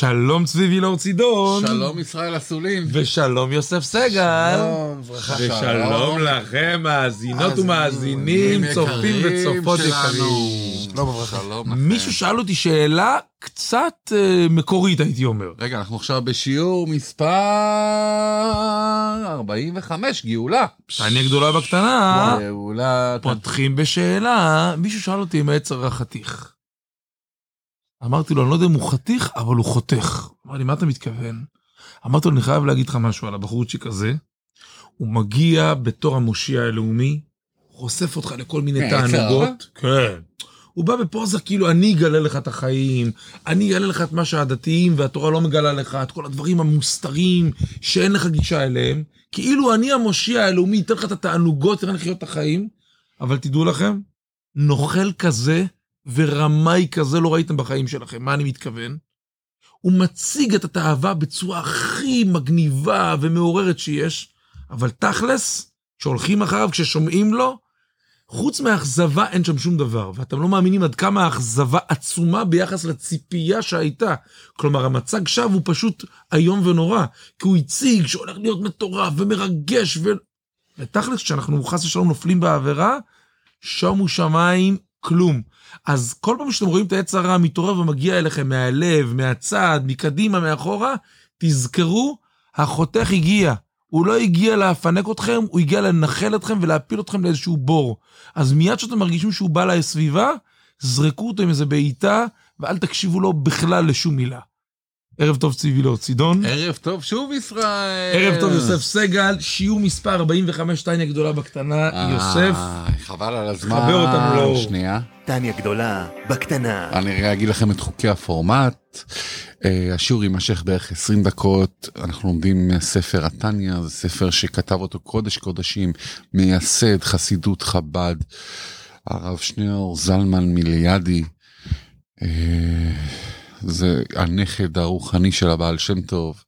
שלום צבי וילור צידון. שלום ישראל אסולין. ושלום יוסף סגל. שלום, ברכה. ושלום לכם מאזינות ומאזינים, צופים וצופות יקרים. שלום וברכה. מישהו שאל אותי שאלה קצת אה, מקורית הייתי אומר. רגע, אנחנו עכשיו בשיעור מספר 45, גאולה. אני הגדולה בקטנה, גאולה. פותחים בשאלה, מישהו שאל אותי אם העץ הרע חתיך. אמרתי לו, אני לא יודע אם הוא חתיך, אבל הוא חותך. אמר לי, מה אתה מתכוון? אמרתי לו, אני חייב להגיד לך משהו על הבחורצ'יק הזה. הוא מגיע בתור המושיע הלאומי, חושף אותך לכל מיני הרע? תענוגות. כן. הוא בא בפוזה כאילו אני אגלה לך את החיים, אני אגלה לך את מה שהדתיים והתורה לא מגלה לך, את כל הדברים המוסתרים שאין לך גישה אליהם, כאילו אני המושיע הלאומי, אתן לך את התענוגות, אתן לך לחיות את החיים, אבל תדעו לכם, נוכל כזה ורמאי כזה לא ראיתם בחיים שלכם, מה אני מתכוון? הוא מציג את התאווה בצורה הכי מגניבה ומעוררת שיש, אבל תכלס, כשהולכים אחריו, כששומעים לו, חוץ מהאכזבה אין שם שום דבר, ואתם לא מאמינים עד כמה האכזבה עצומה ביחס לציפייה שהייתה. כלומר, המצג שווא הוא פשוט איום ונורא, כי הוא הציג שהולך להיות מטורף ומרגש, ו... ותכלס, כשאנחנו חס ושלום נופלים בעבירה, שומו שמיים, כלום. אז כל פעם שאתם רואים את העץ הרע מתעורר ומגיע אליכם מהלב, מהצד, מקדימה, מאחורה, תזכרו, החותך הגיע. הוא לא הגיע להפנק אתכם, הוא הגיע לנחל אתכם ולהפיל אתכם לאיזשהו בור. אז מיד שאתם מרגישים שהוא בא לסביבה, זרקו אותו עם איזה בעיטה, ואל תקשיבו לו בכלל לשום מילה. ערב טוב ציבי לא צידון. ערב טוב שוב ישראל. ערב טוב יוסף סגל, שיעור מספר 45, טניה גדולה בקטנה, אה, יוסף. חבל על הזמן. חבר אותנו לאור. שנייה. טניה גדולה, בקטנה. אני רגע אגיד לכם את חוקי הפורמט. אה, השיעור יימשך בערך 20 דקות. אנחנו לומדים מהספר התניא, זה ספר שכתב אותו קודש קודשים, מייסד חסידות חב"ד, הרב שניאור זלמן מיליאדי. זה הנכד הרוחני של הבעל שם טוב.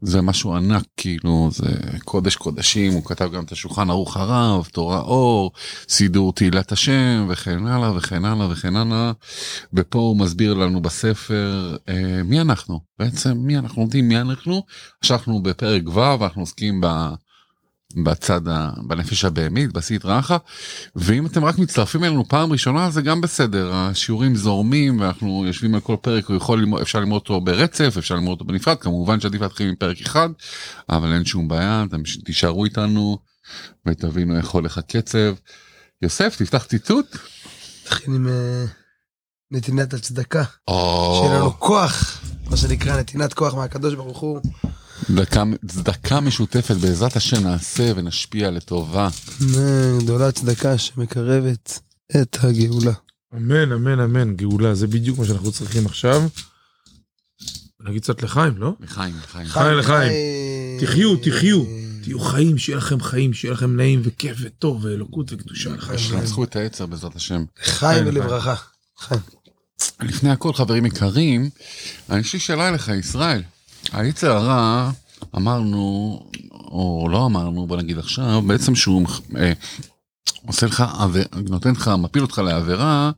זה משהו ענק כאילו זה קודש קודשים הוא כתב גם את השולחן ערוך הרב תורה אור סידור תהילת השם וכן הלאה וכן הלאה וכן הלאה. ופה הוא מסביר לנו בספר אה, מי אנחנו בעצם מי אנחנו לומדים מי אנחנו עכשיו אנחנו בפרק ו' ואנחנו עוסקים ב... בצד ה... בנפש הבהמית בסדרה אחת ואם אתם רק מצטרפים אלינו פעם ראשונה זה גם בסדר השיעורים זורמים ואנחנו יושבים על כל פרק יכול ללמוד אפשר ללמוד אותו ברצף אפשר ללמוד אותו בנפרד כמובן שעדיף להתחיל עם פרק אחד אבל אין שום בעיה אתם תישארו איתנו ותבינו איך הולך הקצב. יוסף תפתח ציטוט. נתחיל עם אה, נתינת הצדקה. או, שיהיה לנו כוח, מה שנקרא נתינת כוח מהקדוש ברוך הוא. דקה, צדקה משותפת בעזרת השם נעשה ונשפיע לטובה. אמן, גדולה צדקה שמקרבת את הגאולה. אמן, אמן, אמן, גאולה, זה בדיוק מה שאנחנו צריכים עכשיו. נגיד קצת לחיים, לא? לחיים לחיים. חיים לחיים. תחיו, תחיו. תהיו חיים, שיהיה לכם חיים, שיהיה לכם נעים וכיף וטוב ואלוקות וקדושה לחיים. תנצחו את העצר בעזרת השם. חיים ולברכה. לפני הכל חברים יקרים, יש לי שאלה אליך ישראל. היצר הרע אמרנו או לא אמרנו בוא נגיד עכשיו בעצם שהוא אה, עושה לך נותן לך מפיל אותך לעבירה.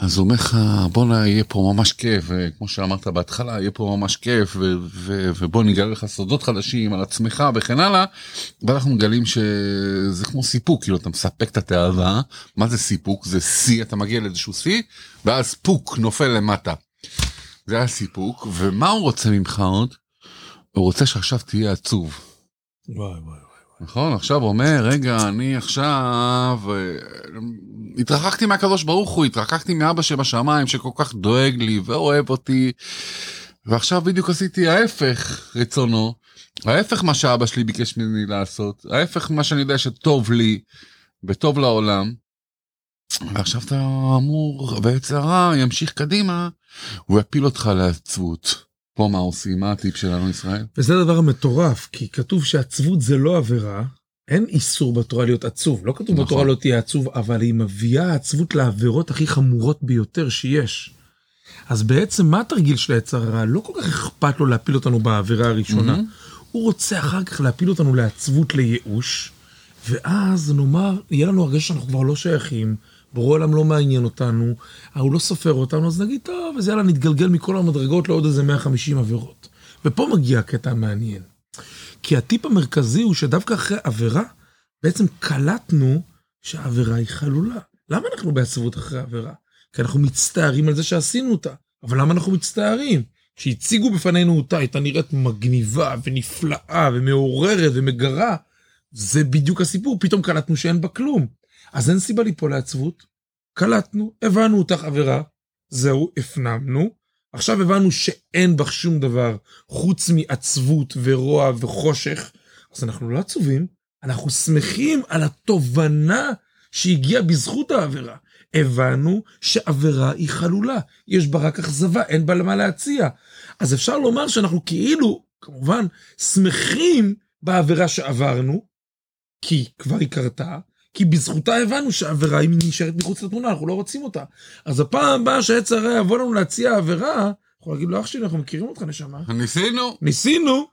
אז הוא אומר לך בואנה יהיה פה ממש כיף וכמו שאמרת בהתחלה יהיה פה ממש כיף ו- ו- ובוא נגלה לך סודות חדשים על עצמך וכן הלאה. ואנחנו מגלים שזה כמו סיפוק כאילו אתה מספק את התאווה מה זה סיפוק זה שיא אתה מגיע לאיזשהו שיא ואז פוק נופל למטה. זה הסיפוק ומה הוא רוצה ממך עוד? הוא רוצה שעכשיו תהיה עצוב. וואי וואי וואי. נכון עכשיו הוא אומר רגע אני עכשיו אה, התרחקתי מהקדוש ברוך הוא התרחקתי מאבא שבשמיים שכל כך דואג לי ואוהב אותי ועכשיו בדיוק עשיתי ההפך רצונו ההפך מה שאבא שלי ביקש ממני לעשות ההפך מה שאני יודע שטוב לי וטוב לעולם. ועכשיו אתה אמור בעץ הרע ימשיך קדימה הוא יפיל אותך לעצבות. פה מה עושים מה הטיפ שלנו ישראל? וזה הדבר המטורף, כי כתוב שעצבות זה לא עבירה, אין איסור בתורה להיות עצוב, לא כתוב נכון. בתורה לא תהיה עצוב, אבל היא מביאה עצבות לעבירות הכי חמורות ביותר שיש. אז בעצם מה התרגיל של היצר הרע? לא כל כך אכפת לו להפיל אותנו בעבירה הראשונה. מהמם. הוא רוצה אחר כך להפיל אותנו לעצבות לייאוש, ואז נאמר, יהיה לנו הרגשה שאנחנו כבר לא שייכים, בורא עולם לא מעניין אותנו, הוא לא סופר אותנו, אז נגיד, טוב, אז יאללה, נתגלגל מכל המדרגות לעוד איזה 150 עבירות. ופה מגיע הקטע המעניין. כי הטיפ המרכזי הוא שדווקא אחרי עבירה, בעצם קלטנו שהעבירה היא חלולה. למה אנחנו בעצבות אחרי עבירה? כי אנחנו מצטערים על זה שעשינו אותה. אבל למה אנחנו מצטערים? שהציגו בפנינו אותה, הייתה נראית מגניבה ונפלאה ומעוררת ומגרה. זה בדיוק הסיפור, פתאום קלטנו שאין בה כלום. אז אין סיבה ליפול לעצבות. קלטנו, הבנו אותך עבירה, זהו, הפנמנו. עכשיו הבנו שאין בך שום דבר חוץ מעצבות ורוע וחושך, אז אנחנו לא עצובים, אנחנו שמחים על התובנה שהגיעה בזכות העבירה. הבנו שעבירה היא חלולה, יש בה רק אכזבה, אין בה למה להציע. אז אפשר לומר שאנחנו כאילו, כמובן, שמחים בעבירה שעברנו, כי כבר היא קרתה, כי בזכותה הבנו שהעבירה היא נשארת מחוץ לתמונה, אנחנו לא רוצים אותה. אז הפעם הבאה שעץ הרע יבוא לנו להציע עבירה, אנחנו נגיד לו, אח שלי, אנחנו מכירים אותך, נשמה. ניסינו. ניסינו,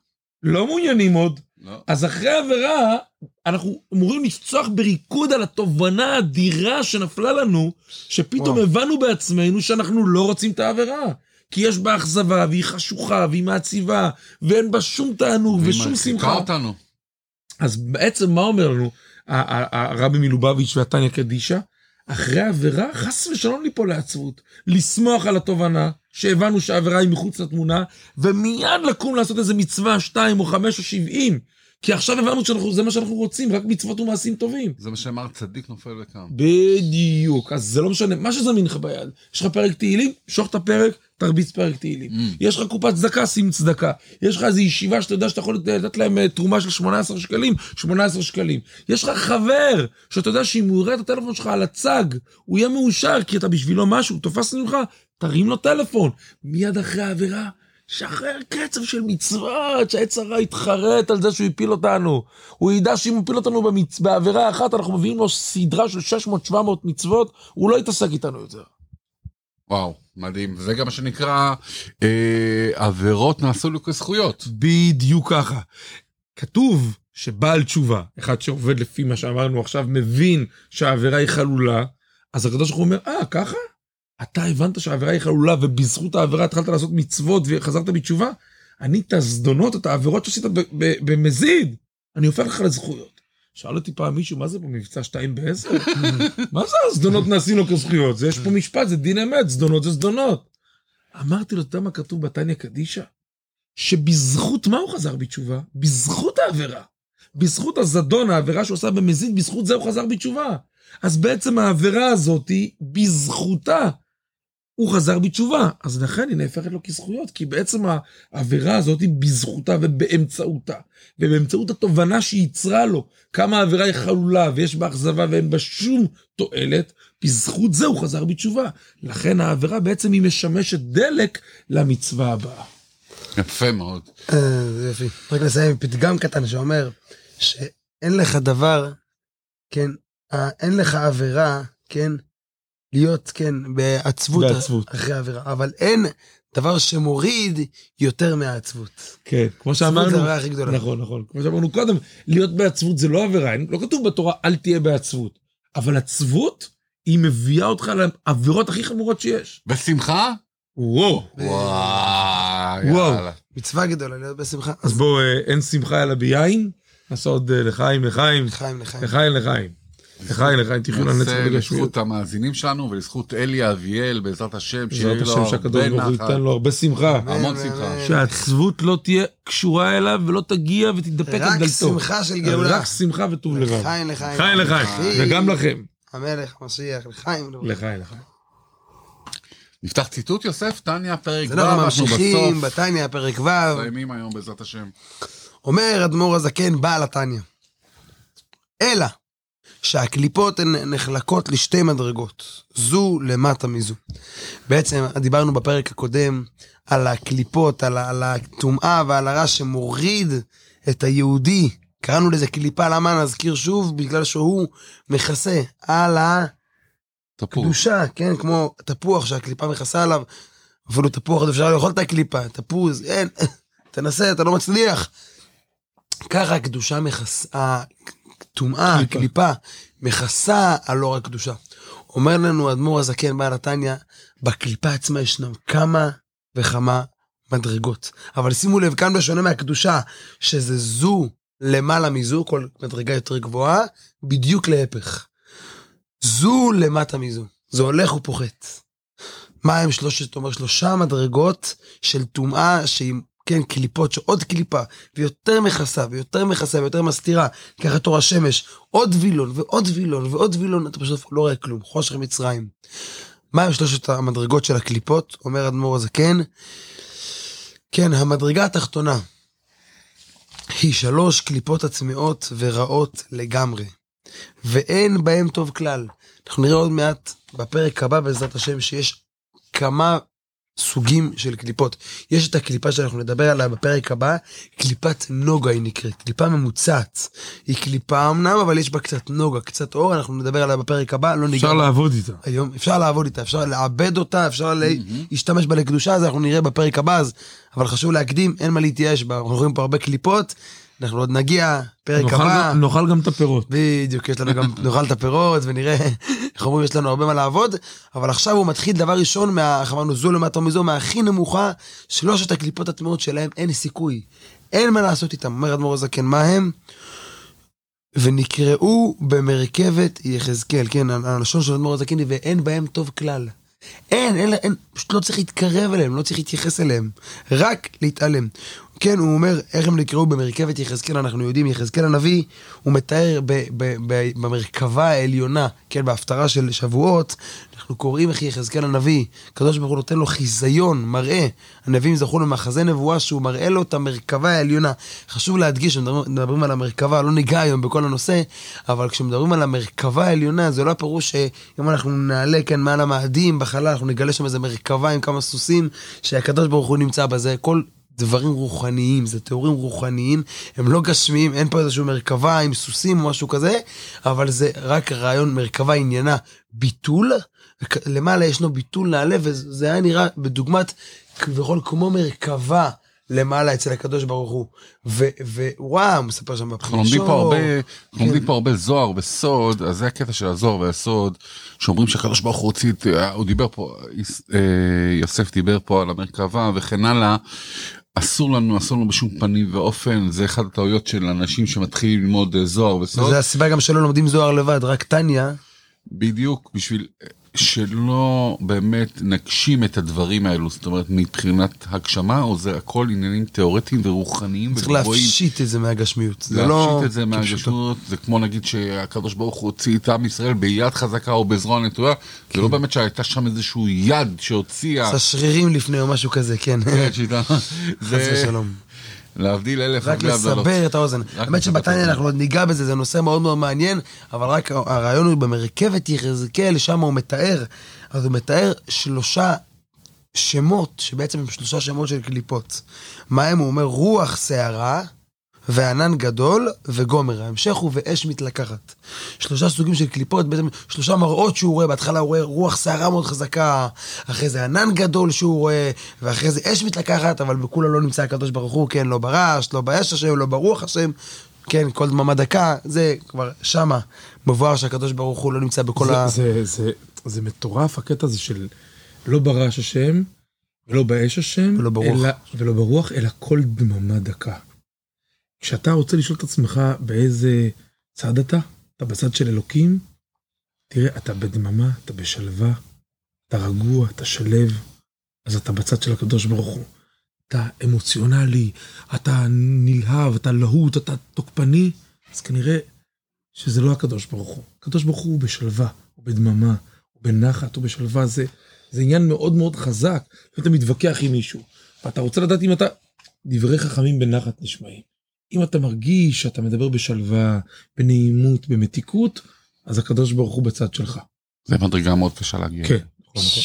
לא מעוניינים עוד. לא. אז אחרי עבירה, אנחנו אמורים לפצוח בריקוד על התובנה האדירה שנפלה לנו, שפתאום וואו. הבנו בעצמנו שאנחנו לא רוצים את העבירה. כי יש בה אכזבה, והיא חשוכה, והיא מעציבה, ואין בה שום תענוג והיא ושום מרחיקה שמחה. אותנו. אז בעצם מה אומר לנו הרבי מלובביץ' והתניא קדישא? אחרי עבירה, חס ושלום ליפול לעצבות. לשמוח על התובנה, שהבנו שהעבירה היא מחוץ לתמונה, ומיד לקום לעשות איזה מצווה, שתיים או חמש או שבעים. כי עכשיו הבנו שזה מה שאנחנו רוצים, רק מצוות ומעשים טובים. זה מה שאמר צדיק נופל וקם. בדיוק, אז זה לא משנה, מה שזמין לך ביד. יש לך פרק תהילים, שוך את הפרק, תרביץ פרק תהילים. Mm. יש לך קופת צדקה, שים צדקה. יש לך איזו ישיבה שאתה יודע שאתה יכול לתת להם אה, תרומה של 18 שקלים, 18 שקלים. יש לך חבר, שאתה יודע שאם הוא יראה את הטלפון שלך על הצג, הוא יהיה מאושר, כי אתה בשבילו משהו, תופס ממך, תרים לו טלפון. מיד אחרי העבירה, שחרר קצב של מצוות, שהעץ הרע יתחרט על זה שהוא הפיל אותנו. הוא ידע שאם הוא הפיל אותנו במצ... בעבירה אחת, אנחנו מביאים לו סדרה של 600-700 מצוות, הוא לא יתעסק איתנו יותר. וואו, מדהים. זה גם מה שנקרא אה, עבירות נעשו לו כזכויות. בדיוק ככה. כתוב שבעל תשובה, אחד שעובד לפי מה שאמרנו עכשיו, מבין שהעבירה היא חלולה, אז הקדוש ברוך הוא אומר, אה, ככה? אתה הבנת שהעבירה היא חלולה ובזכות העבירה התחלת לעשות מצוות וחזרת בתשובה? אני את הזדונות, את העבירות שעשית במזיד, אני הופך לך לזכויות. שאל אותי פעם מישהו, מה זה פה מבצע שתיים בעשר? מה זה הזדונות נעשים לו כזכויות? זה יש פה משפט, זה דין אמת, זדונות זה זדונות. אמרתי לו, אתה יודע מה כתוב בתניא קדישא? שבזכות מה הוא חזר בתשובה? בזכות העבירה. בזכות הזדון, העבירה שהוא עשה במזיד, בזכות זה הוא חזר בתשובה. אז בעצם העבירה הזאת, בזכותה, הוא חזר בתשובה. אז לכן היא נהפכת לו כזכויות, כי בעצם העבירה הזאת היא בזכותה ובאמצעותה. ובאמצעות התובנה שייצרה לו, כמה העבירה היא חלולה ויש בה אכזבה ואין בה שום תועלת, בזכות זה הוא חזר בתשובה. לכן העבירה בעצם היא משמשת דלק למצווה הבאה. יפה מאוד. אה, זה יופי. רק נסיים עם פתגם קטן שאומר שאין לך דבר, כן, אה, אין לך עבירה, כן, להיות, כן, בעצבות בעצבות. אחרי עבירה, אבל אין דבר שמוריד יותר מהעצבות. כן, כמו עצבות שאמרנו, זה הכי גדולה. נכון, נכון. כמו שאמרנו קודם, להיות בעצבות זה לא עבירה, לא כתוב בתורה אל תהיה בעצבות. אבל עצבות, היא מביאה אותך לעבירות הכי חמורות שיש. בשמחה? וואו. וואו. יאללה. מצווה גדולה להיות בשמחה. אז בואו, אה, אין שמחה אלא ביין, נעשה עוד אה, לחיים, לחיים, לחיים, לחיים. לחיים, לחיים. לחיים, לחיים, תחיו לנצח נעשה בגשמיות. לזכות המאזינים שלנו ולזכות אלי אביאל, בעזרת השם, שיהיה בעזרת לו השם שהקדוש הרבה ברוך הוא נחת. ייתן לו הרבה שמחה. המון שמחה. שהעצבות לא תהיה קשורה אליו ולא תגיע ותתדפק על רק דלתו. שמחה של גאולה. רק שמחה וטוב לבב. לחיים, לחיים. לחיים, לחיים. וגם לכם. המלך, המשיח, לחיים. לחיים, לחיים. נפתח ציטוט יוסף, טניה, פרק ו', אנחנו אנחנו ממשיכים בסוף. בתניא, פרק ו', מסיימים היום בעזרת השם. אומר אדמו"ר הזקן, בעל התניא. אלא שהקליפות הן נחלקות לשתי מדרגות, זו למטה מזו. בעצם דיברנו בפרק הקודם על הקליפות, על, על הטומאה ועל הרע שמוריד את היהודי. קראנו לזה קליפה, למה נזכיר שוב? בגלל שהוא מכסה על. הקדושה, כן? כמו תפוח שהקליפה מכסה עליו. אפילו תפוח עוד אפשר לאכול את הקליפה, תפוז, אין, תנסה, אתה לא מצליח. ככה הקדושה מכסה, הטומאה, קליפה. הקליפה, מכסה על אור הקדושה. אומר לנו אדמו"ר הזקן בעל התניא, בקליפה עצמה ישנם כמה וכמה מדרגות. אבל שימו לב, כאן בשונה מהקדושה, שזה זו למעלה מזו, כל מדרגה יותר גבוהה, בדיוק להפך. זו למטה מזו. זה הולך ופוחת. מה הם שלושת, אומר שלושה מדרגות של טומאה שהיא, כן, קליפות, שעוד קליפה, ויותר מכסה, ויותר מכסה, ויותר מסתירה, ככה תור השמש, עוד וילון, ועוד וילון, ועוד וילון, אתה פשוט לא רואה כלום, חושך מצרים. מה הם שלושת המדרגות של הקליפות? אומר אדמו"ר הזקן, כן, המדרגה התחתונה היא שלוש קליפות עצמאות ורעות לגמרי, ואין בהם טוב כלל. אנחנו נראה עוד מעט בפרק הבא בעזרת השם שיש כמה סוגים של קליפות. יש את הקליפה שאנחנו נדבר עליה בפרק הבא, קליפת נוגה היא נקראת, קליפה ממוצעת. היא קליפה אמנם, אבל יש בה קצת נוגה, קצת אור, אנחנו נדבר עליה בפרק הבא, לא ניגע. אפשר לעבוד איתה. היום אפשר לעבוד איתה, אפשר לעבד אותה, אפשר להשתמש בה לקדושה, אז אנחנו נראה בפרק הבא, אז, אבל חשוב להקדים, אין מה להתייאש בה, אנחנו רואים פה הרבה קליפות, אנחנו עוד נגיע, פרק הבא. גם- נאכל גם את הפירות. בדיוק, יש לנו גם, נאכל את הפירות ונראה, איך אומרים, יש לנו הרבה מה לעבוד, אבל עכשיו הוא מתחיל דבר ראשון, מה, איך אמרנו, זו למטה מזו, מהכי נמוכה, שלושת הקליפות הטמאות שלהם, אין סיכוי. אין מה לעשות איתם. אומר אדמו"ר הזקן, מה הם? ונקראו במרכבת יחזקאל, כן, הלשון של אדמו"ר הזקן היא, ואין בהם טוב כלל. אין, אין, אין, פשוט לא צריך להתקרב אליהם, לא צריך להתייחס אליהם, רק להתעלם. כן, הוא אומר, איך הם נקראו במרכבת יחזקאל, אנחנו יודעים, יחזקאל הנביא, הוא מתאר ב, ב, ב, במרכבה העליונה, כן, בהפטרה של שבועות, אנחנו קוראים איך יחזקאל הנביא, הקדוש ברוך הוא נותן לו חיזיון, מראה. הנביאים זכו למחזה נבואה שהוא מראה לו את המרכבה העליונה. חשוב להדגיש, כשמדברים על המרכבה, לא ניגע היום בכל הנושא, אבל כשמדברים על המרכבה העליונה, זה לא הפירוש שאם אנחנו נעלה כאן מעל המאדים בחלל, אנחנו נגלה שם איזה מרכבה עם כמה סוסים, שהקדוש ברוך הוא נמצא בזה. כל דברים רוחניים, זה תיאורים רוחניים, הם לא גשמיים, אין פה איזשהו מרכבה עם סוסים או משהו כזה, אבל זה רק רעיון, מרכבה עניינה ביטול, למעלה ישנו ביטול נעלה, וזה היה נראה בדוגמת כביכול כמו מרכבה למעלה אצל הקדוש ברוך הוא. ווואו, מספר שם אנחנו לומדים פה הרבה, כן. לומדים פה הרבה זוהר וסוד, אז זה הקטע של הזוהר והסוד, שאומרים שהקדוש ברוך הוא הוציא את, הוא דיבר פה, אה, יוסף דיבר פה על המרכבה וכן הלאה. אסור לנו, אסור לנו בשום פנים ואופן, זה אחד הטעויות של אנשים שמתחילים ללמוד אה, זוהר וסוד. וזה הסיבה גם שלא לומדים זוהר לבד, רק טניה. בדיוק בשביל שלא באמת נגשים את הדברים האלו זאת אומרת מבחינת הגשמה או זה הכל עניינים תיאורטיים ורוחניים צריך וגבוהים. להפשיט את זה מהגשמיות. זה להפשיט לא... את זה. מהגשמות זה כמו נגיד שהקדוש ברוך הוא הוציא את עם ישראל ביד חזקה או בזרוע נטויה זה לא באמת שהייתה שם איזשהו יד שהוציאה. עשה שרירים לפני או משהו כזה, כן. כן, שיטה. חס ושלום. להבדיל אלף רק. לסבר את האוזן. האמת שבתניא האוזן. אנחנו עוד ניגע בזה, זה נושא מאוד מאוד מעניין, אבל רק הרעיון הוא במרכבת יחזקאל, שם הוא מתאר, אז הוא מתאר שלושה שמות, שבעצם הם שלושה שמות של קליפות. מה הם? הוא אומר רוח שערה, וענן גדול, וגומר. ההמשך הוא ואש מתלקחת. שלושה סוגים של קליפות, בעצם שלושה מראות שהוא רואה, בהתחלה הוא רואה רוח שערה מאוד חזקה, אחרי זה ענן גדול שהוא רואה, ואחרי זה אש מתלקחת, אבל בכולה לא נמצא הקדוש ברוך הוא, כן, לא ברעש, לא באש השם, לא ברוח השם, כן, כל דממה דקה, זה כבר שמה מבואר שהקדוש ברוך הוא לא נמצא בכל זה, ה... זה, זה, זה מטורף הקטע הזה של לא ברעש השם, ולא באש השם, ולא ברוח. אלא, ולא ברוח, אלא כל דממה דקה. כשאתה רוצה לשאול את עצמך באיזה צד אתה, אתה בצד של אלוקים, תראה, אתה בדממה, אתה בשלווה, אתה רגוע, אתה שלב, אז אתה בצד של הקדוש ברוך הוא. אתה אמוציונלי, אתה נלהב, אתה להוט, אתה תוקפני, אז כנראה שזה לא הקדוש ברוך הוא. הקדוש ברוך הוא בשלווה, הוא בדממה, הוא בנחת, הוא בשלווה, זה, זה עניין מאוד מאוד חזק. אתה מתווכח עם מישהו, ואתה רוצה לדעת אם אתה... דברי חכמים בנחת נשמעים. אם אתה מרגיש שאתה מדבר בשלווה, בנעימות, במתיקות, אז הקדוש ברוך הוא בצד שלך. זה מדרגה מאוד קשה להגיע. כן, נכון, נכון.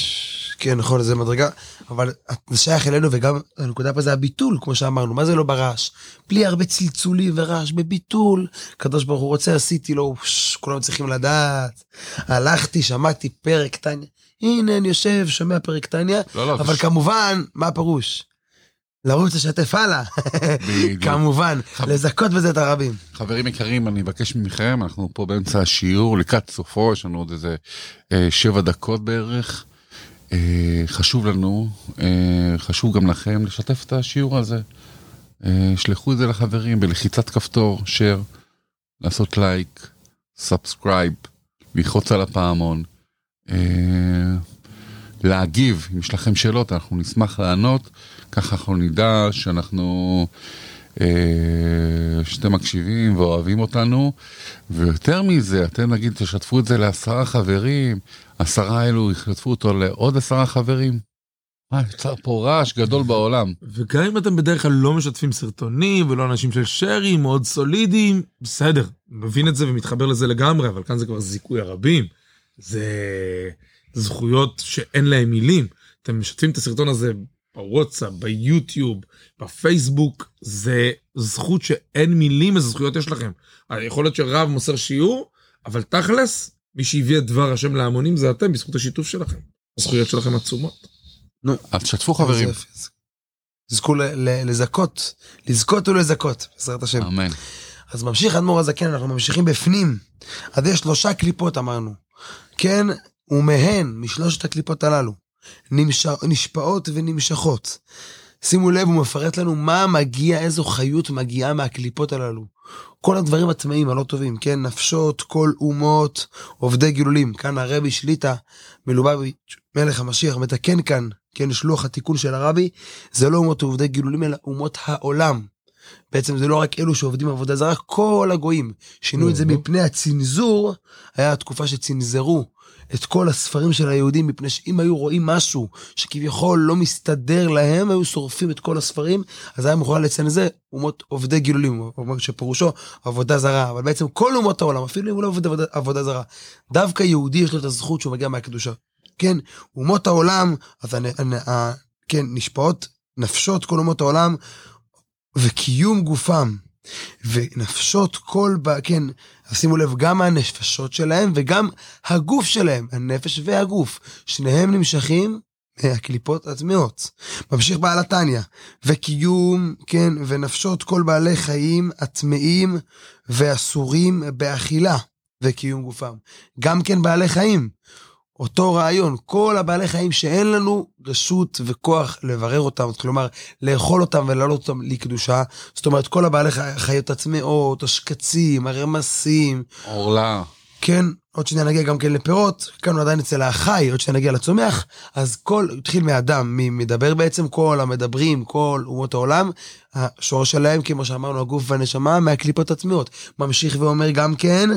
כן, נכון, זה מדרגה, אבל זה שייך אלינו, וגם הנקודה פה זה הביטול, כמו שאמרנו, מה זה לא ברעש? בלי הרבה צלצולים ורעש, בביטול. הקדוש ברוך הוא רוצה, עשיתי לו, ש- כולם צריכים לדעת. הלכתי, שמעתי פרק טניה, הנה אני יושב, שומע פרק טניה, לא, לא, אבל זה ש- כמובן, מה הפירוש? לרוץ לשתף הלאה. כמובן, לזכות בזה את הרבים. חברים יקרים, אני מבקש מכם, אנחנו פה באמצע השיעור, לקראת סופו, יש לנו עוד איזה אה, שבע דקות בערך. אה, חשוב לנו, אה, חשוב גם לכם לשתף את השיעור הזה. שלחו את זה לחברים בלחיצת כפתור, share, לעשות לייק, subscribe, ללחוץ על הפעמון. להגיב, אם יש לכם שאלות, אנחנו נשמח לענות, ככה אנחנו נדע שאנחנו, אה, שאתם מקשיבים ואוהבים אותנו, ויותר מזה, אתם נגיד תשתפו את זה לעשרה חברים, עשרה אלו ישתפו אותו לעוד עשרה חברים. מה, יצר פה רעש גדול בעולם. וגם אם אתם בדרך כלל לא משתפים סרטונים ולא אנשים של share ים מאוד סולידיים, בסדר, מבין את זה ומתחבר לזה לגמרי, אבל כאן זה כבר זיכוי הרבים. זה זכויות שאין להם מילים. אתם משתפים את הסרטון הזה בוואטסאפ, ביוטיוב, בפייסבוק, זה זכות שאין מילים איזה זכויות יש לכם. יכול להיות שרב מוסר שיעור, אבל תכלס, מי שהביא את דבר השם להמונים זה אתם, בזכות השיתוף שלכם. הזכויות שלכם עצומות. אז תשתפו חברים. תזכו ל- ל- לזכות, לזכות ולזכות, בעזרת השם. אמן. אז ממשיך אדמו"ר הזקן, אנחנו ממשיכים בפנים. אז יש שלושה קליפות אמרנו. כן, ומהן, משלושת הקליפות הללו, נמש... נשפעות ונמשכות. שימו לב, הוא מפרט לנו מה מגיע, איזו חיות מגיעה מהקליפות הללו. כל הדברים הטמאים הלא טובים, כן, נפשות, כל אומות, עובדי גילולים. כאן הרבי שליטה, מלובביץ', מלך המשיח, מתקן כאן, כן, שלוח התיקון של הרבי, זה לא אומות עובדי גילולים, אלא אומות העולם. בעצם זה לא רק אלו שעובדים עבודה זרה, כל הגויים. שינו את זה. מפני הצנזור, היה התקופה שצנזרו את כל הספרים של היהודים, מפני שאם היו רואים משהו שכביכול לא מסתדר להם, היו שורפים את כל הספרים, אז היה מוכן לצנזר אומות עובדי גילולים, שפירושו עבודה זרה, אבל בעצם כל אומות העולם, אפילו אם הוא לא עובד עבודה, עבודה זרה, דווקא יהודי יש לו את הזכות שהוא מגיע מהקדושה. כן, אומות העולם, אז הנ, הנ, ה, כן, נשפעות נפשות כל אומות העולם, וקיום גופם. ונפשות כל. כן, אז שימו לב, גם הנפשות שלהם וגם הגוף שלהם, הנפש והגוף, שניהם נמשכים מהקליפות הטמאות. ממשיך בעל התניא, וקיום, כן, ונפשות כל בעלי חיים הטמאים ואסורים באכילה, וקיום גופם. גם כן בעלי חיים. אותו רעיון, כל הבעלי חיים שאין לנו רשות וכוח לברר אותם, כלומר, לאכול אותם ולהעלות אותם לקדושה, זאת אומרת, כל הבעלי חי- חיות הטמאות, השקצים, הרמסים, עורלה. כן, עוד שניה נגיע גם כן לפירות, כאן הוא עדיין אצל החי, עוד שניה נגיע לצומח, אז כל, התחיל מאדם, מי מדבר בעצם, כל המדברים, כל אומות העולם, השורש שלהם, כמו שאמרנו, הגוף והנשמה, מהקליפות הטמאות. ממשיך ואומר גם כן,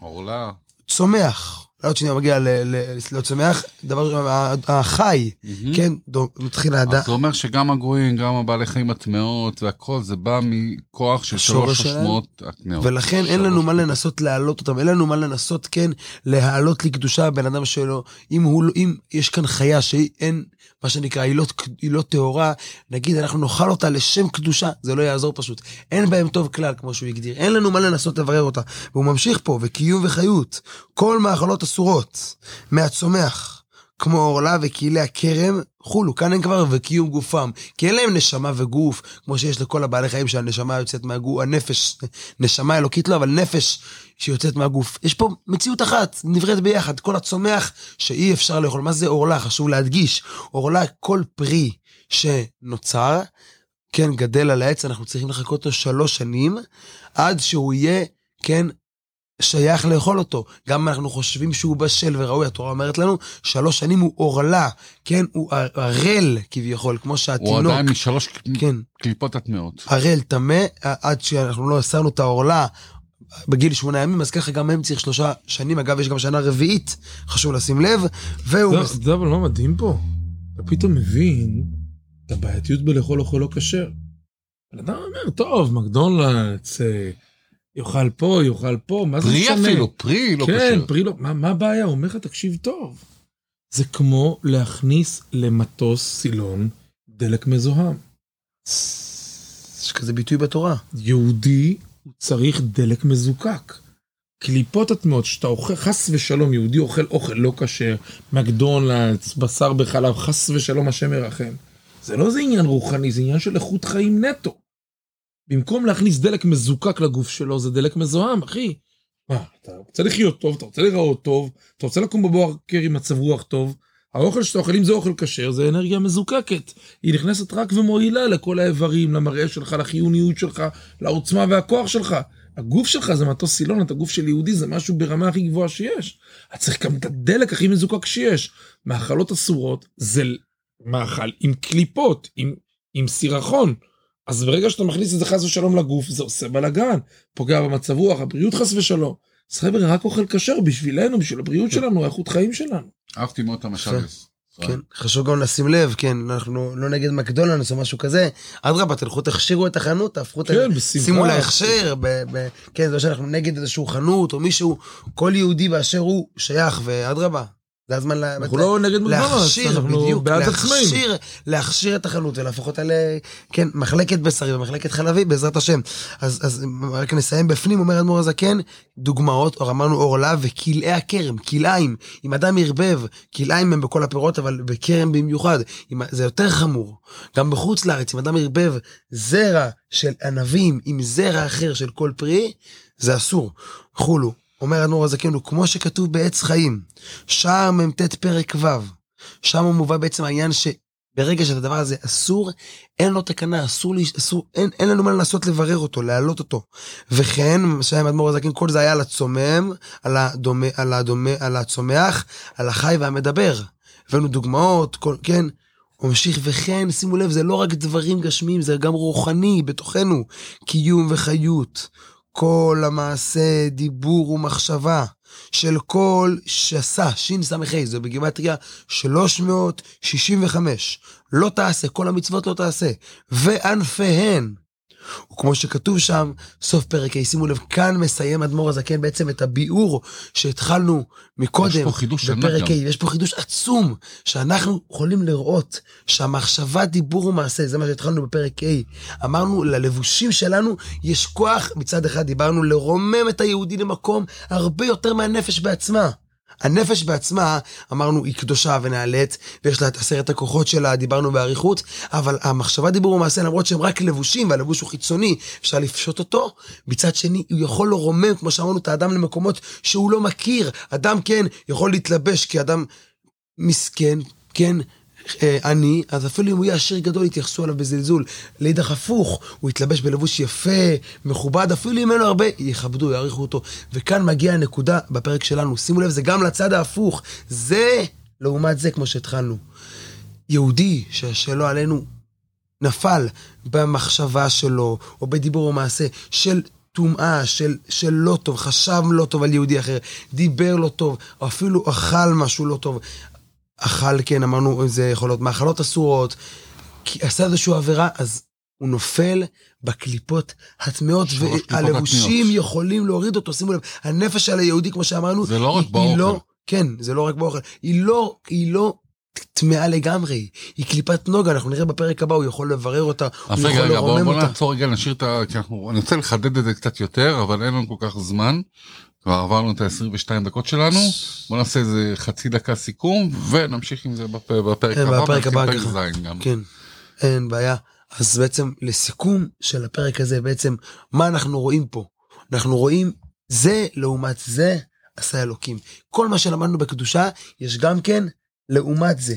עורלה. הצומח. עוד שניה מגיע ל- ל- לצומח, דבר, החי. כן, מתחיל האדם. אז זה אומר שגם הגויים, גם הבעלי חיים הטמאות והכל, זה בא מכוח של שלוש. השמות הטמאות. ולכן אין לנו. מה לנסות להעלות אותם, אין לנו מה לנסות, כן, להעלות לקדושה בן אדם שלו. אם הוא, לא- אם יש כאן חיה שאין, מה שנקרא, לא, היא לא טהורה, נגיד אנחנו נאכל אותה לשם קדושה, זה לא יעזור פשוט. אין בהם טוב כלל, כמו שהוא הגדיר. אין לנו מה לנסות לברר אותה. והוא ממשיך פה, וקיום וחיות. כל מאכלות אסורות מהצומח. כמו עורלה וכאילי הכרם, חולו, כאן הם כבר וקיום גופם. כי אין להם נשמה וגוף, כמו שיש לכל הבעלי חיים שהנשמה יוצאת מהגוף, הנפש, נשמה אלוקית לא, אבל נפש שיוצאת מהגוף. יש פה מציאות אחת, נבראת ביחד, כל הצומח שאי אפשר לאכול. מה זה עורלה? חשוב להדגיש. עורלה, כל פרי שנוצר, כן, גדל על העץ, אנחנו צריכים לחכות לו שלוש שנים, עד שהוא יהיה, כן, שייך לאכול אותו. גם אם אנחנו חושבים שהוא בשל וראוי, התורה אומרת לנו, שלוש שנים הוא עורלה, כן, הוא ערל כביכול, כמו הוא שהתינוק, עדיין משלוש כן, קליפות הטמאות. ערל טמא, עד שאנחנו לא הסרנו את העורלה בגיל שמונה ימים, אז ככה גם הם צריך שלושה שנים, אגב, יש גם שנה רביעית, חשוב לשים לב, והוא... זה- מס- זה אבל לא מדהים פה. אתה פתאום מבין את הבעייתיות בלאכול אוכל לא כשר. בן אדם אומר, טוב, מקדונלדס, אה, יאכל פה, יאכל פה, מה זה פרי משנה? אפילו, פרי לא כן, קשר. פרי לא, מה, מה הבעיה? הוא אומר לך, תקשיב טוב. זה כמו להכניס למטוס סילון דלק מזוהם. יש כזה ביטוי בתורה. יהודי הוא צריך דלק מזוקק. קליפות הטמעות שאתה אוכל, חס ושלום, יהודי אוכל אוכל לא כשר, מקדונלדס, בשר בחלב, חס ושלום השם ירחם. זה לא איזה עניין רוחני, זה עניין של איכות חיים נטו. במקום להכניס דלק מזוקק לגוף שלו, זה דלק מזוהם, אחי. מה, אתה רוצה לחיות טוב, אתה רוצה להיראות טוב, אתה רוצה לקום בבוקר עם מצב רוח טוב, האוכל שאתה אוכל, אם זה אוכל כשר, זה אנרגיה מזוקקת. היא נכנסת רק ומועילה לכל האיברים, למראה שלך, לחיוניות שלך, לעוצמה והכוח שלך. הגוף שלך זה מטוס סילונת, הגוף של יהודי זה משהו ברמה הכי גבוהה שיש. אתה צריך גם את הדלק הכי מזוקק שיש. מאכלות אסורות זה מאכל עם קליפות, עם, עם סירחון. אז ברגע שאתה מכניס את זה חס ושלום לגוף, זה עושה בלאגן, פוגע במצב רוח, הבריאות חס ושלום. אז חבר'ה, רק אוכל כשר בשבילנו, בשביל הבריאות שלנו, האיכות חיים שלנו. אהבתי מאוד את המשל. כן, חשוב גם לשים לב, כן, אנחנו לא נגד מקדונלדס או משהו כזה, אדרבה, תלכו תכשירו את החנות, תהפכו את ה... כן, בשמחה. שימו להכשר, כן, זה לא שאנחנו נגד איזשהו חנות או מישהו, כל יהודי באשר הוא שייך, ואדרבה, זה הזמן לה- אנחנו לא נגד להכשיר, אנחנו בעד עצמנו. להכשיר, להכשיר את החנות ולהפוך אותה ל... כן, מחלקת בשרי ומחלקת חלבי, בעזרת השם. אז, אז רק נסיים בפנים, אומר אדמו"ר הזקן, דוגמאות, או אמרנו עורלה וכלאי הכרם, כלאיים. אם אדם ערבב, כלאיים הם בכל הפירות, אבל בכרם במיוחד, אם, זה יותר חמור. גם בחוץ לארץ, אם אדם ערבב זרע של ענבים עם זרע אחר של כל פרי, זה אסור. חולו. אומר אדמו"ר הזקן, הוא כמו שכתוב בעץ חיים, שער מ"ט פרק ו', שם מובא בעצם העניין שברגע שהדבר הזה אסור, אין לו תקנה, אסור, לי, אסור אין, אין לנו מה לנסות לברר אותו, להעלות אותו. וכן, שהיה אדמו"ר הזקן, כל זה היה על הצומם, על, הדומה, על, הדומה, על הצומח, על החי והמדבר. הבאנו דוגמאות, כל, כן. הוא ממשיך, וכן, שימו לב, זה לא רק דברים גשמיים, זה גם רוחני בתוכנו, קיום וחיות. כל המעשה, דיבור ומחשבה של כל שעשה, שס"ה, זה בגימטריה 365. לא תעשה, כל המצוות לא תעשה. וענפיהן. וכמו שכתוב שם, סוף פרק ה', שימו לב, כאן מסיים אדמו"ר הזקן בעצם את הביאור שהתחלנו מקודם. יש פה חידוש בפרק. ה', יש פה חידוש עצום, שאנחנו יכולים לראות שהמחשבה, דיבור ומעשה, זה מה שהתחלנו בפרק ה'. אמרנו, ללבושים שלנו יש כוח, מצד אחד דיברנו, לרומם את היהודי למקום הרבה יותר מהנפש בעצמה. הנפש בעצמה, אמרנו, היא קדושה ונעלית, ויש לה את עשרת הכוחות שלה, דיברנו באריכות, אבל המחשבה, דיבור ומעשה, למרות שהם רק לבושים, והלבוש הוא חיצוני, אפשר לפשוט אותו, מצד שני, הוא יכול לרומם, כמו שאמרנו, את האדם למקומות שהוא לא מכיר. אדם, כן, יכול להתלבש כאדם מסכן, כן, עני, אז אפילו אם הוא יהיה עשיר גדול, יתייחסו אליו בזלזול. לאידך הפוך, הוא יתלבש בלבוש יפה, מכובד, אפילו אם אין לו הרבה, יכבדו, יעריכו אותו. וכאן מגיעה הנקודה בפרק שלנו. שימו לב, זה גם לצד ההפוך. זה, לעומת זה, כמו שהתחלנו. יהודי, שלא עלינו, נפל במחשבה שלו, או בדיבור או מעשה, של טומאה, של, של לא טוב, חשב לא טוב על יהודי אחר, דיבר לא טוב, או אפילו אכל משהו לא טוב. אכל, כן, אמרנו, זה יכול להיות מאכלות אסורות, כי עשה איזושהי עבירה, אז הוא נופל בקליפות הטמעות, והלבושים. יכולים להוריד אותו, שימו לב, הנפש של היהודי, כמו שאמרנו, זה לא רק באוכל. לא, כן, זה לא רק באוכל, היא לא, היא לא טמאה לגמרי, היא קליפת נוגה, אנחנו נראה בפרק הבא, הוא יכול לברר אותה, הוא יכול רגע, בוא, לרומם בוא אותה. נעצור רגע, נשאיר את ה... כי אנחנו... אני רוצה לחדד את זה קצת יותר, אבל אין לנו כל כך זמן. כבר עברנו את ה-22 דקות שלנו. בוא נעשה איזה חצי דקה סיכום, ונמשיך עם זה בפ... בפרק כן, הבא. בפרק הבא פרק ככה. ז' גם. כן, אין בעיה. אז בעצם לסיכום של הפרק הזה, בעצם מה אנחנו רואים פה? אנחנו רואים זה לעומת זה עשה אלוקים. כל מה שלמדנו בקדושה, יש גם כן לעומת זה,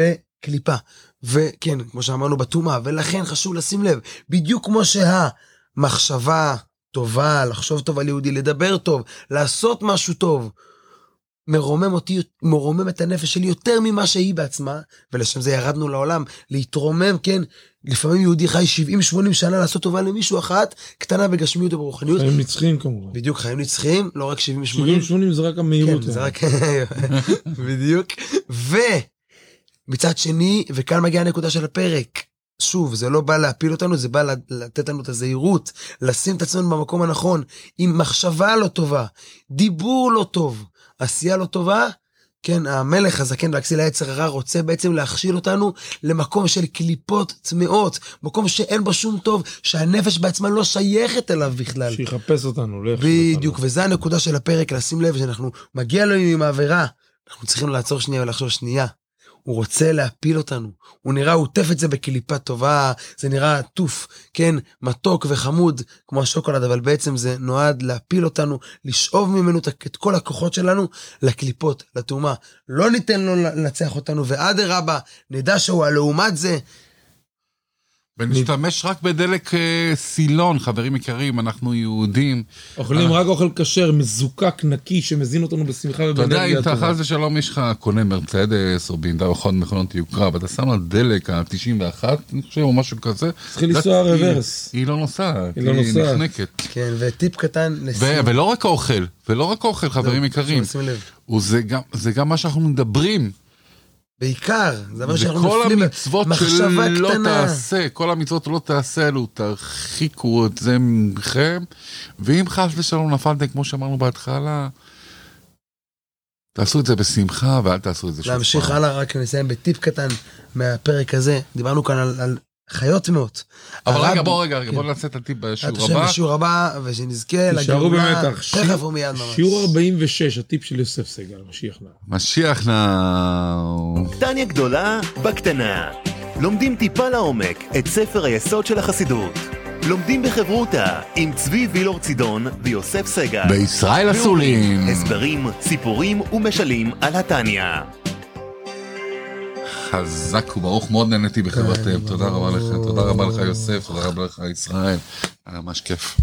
בקליפה. וכן, כמו שאמרנו בטומאה, ולכן חשוב לשים לב, בדיוק כמו שהמחשבה טובה, לחשוב טוב על יהודי, לדבר טוב, לעשות משהו טוב, מרומם אותי, מרומם את הנפש שלי יותר ממה שהיא בעצמה, ולשם זה ירדנו לעולם, להתרומם, כן, לפעמים יהודי חי 70-80 שנה לעשות טובה למישהו אחת, קטנה בגשמיות וברוחניות, חיים נצחיים כמובן. בדיוק חיים נצחיים, לא רק 70-80, 70-80 זה רק המהירות. כן, זה רק, בדיוק, ומצד שני, וכאן מגיעה הנקודה של הפרק, שוב, זה לא בא להפיל אותנו, זה בא לתת לנו את הזהירות, לשים את עצמנו במקום הנכון, עם מחשבה לא טובה, דיבור לא טוב, עשייה לא טובה, כן, המלך הזקן והכסיל היצר הרע רוצה בעצם להכשיל אותנו למקום של קליפות טמאות, מקום שאין בו שום טוב, שהנפש בעצמה לא שייכת אליו בכלל. שיחפש אותנו, לא בדיוק, אותנו. וזה הנקודה של הפרק, לשים לב שאנחנו, מגיע לנו עם העבירה, אנחנו צריכים לעצור שנייה ולחשוב שנייה. הוא רוצה להפיל אותנו. הוא נראה, הוא עוטף את זה בקליפה טובה, זה נראה עטוף, כן, מתוק וחמוד, כמו השוקולד, אבל בעצם זה נועד להפיל אותנו, לשאוב ממנו את- כל הכוחות שלנו לקליפות, לטומאה. לא ניתן לו לנצח אותנו, ואדרבה, נדע שהוא הלעומת זה. ונשתמש רק בדלק אה, סילון, חברים יקרים, אנחנו יהודים. אוכלים רק אוכל כשר, מזוקק, נקי, שמזין אותנו בשמחה אתה יודע, ובאנרגיה אם אתה. חס ושלום יש לך קונה מרצדס או בינדה או מכונות יוקרה, ואתה שם על דלק ה-91, אני חושב, או משהו כזה. צריכים זה- לנסוע רוורס. היא לא נוסעת, היא לא. נחנקת. כן, וטיפ קטן לסיום. ולא רק אוכל, ולא רק אוכל, חברים יקרים. וזה גם- זה גם מה שאנחנו מדברים. בעיקר, זה זה שאנחנו נופלים, המצוות מחשבה שלא קטנה. תעשה, כל המצוות לא תעשה אלו, תרחיקו את זה מכם, ואם חס ושלום נפלתם, כמו שאמרנו בהתחלה, תעשו את זה בשמחה ואל תעשו את זה שוב להמשיך. הלאה, רק נסיים בטיפ קטן מהפרק הזה. דיברנו כאן על, על חיות טמאות. אבל הרב- רגע, בוא רגע, רגע, כן. בוא נעשה את הטיפ בשיעור הבא. בשיעור הבא, ושנזכה תישארו לגאולה במתח. תכף ומיד ממש. שיעור 46, הטיפ של יוסף סגל, משיח נא. משיח נאו. קטניה גדולה בקטנה. לומדים טיפה לעומק את ספר היסוד של החסידות. לומדים בחברותה עם צבי וילור צידון ויוסף סגל. בישראל אסולים. הסברים, סיפורים ומשלים על התניא. חזק וברוך, מאוד נהניתי בחברתם. תודה רבה לך, תודה רבה לך יוסף, תודה רבה לך ישראל. היה ממש כיף.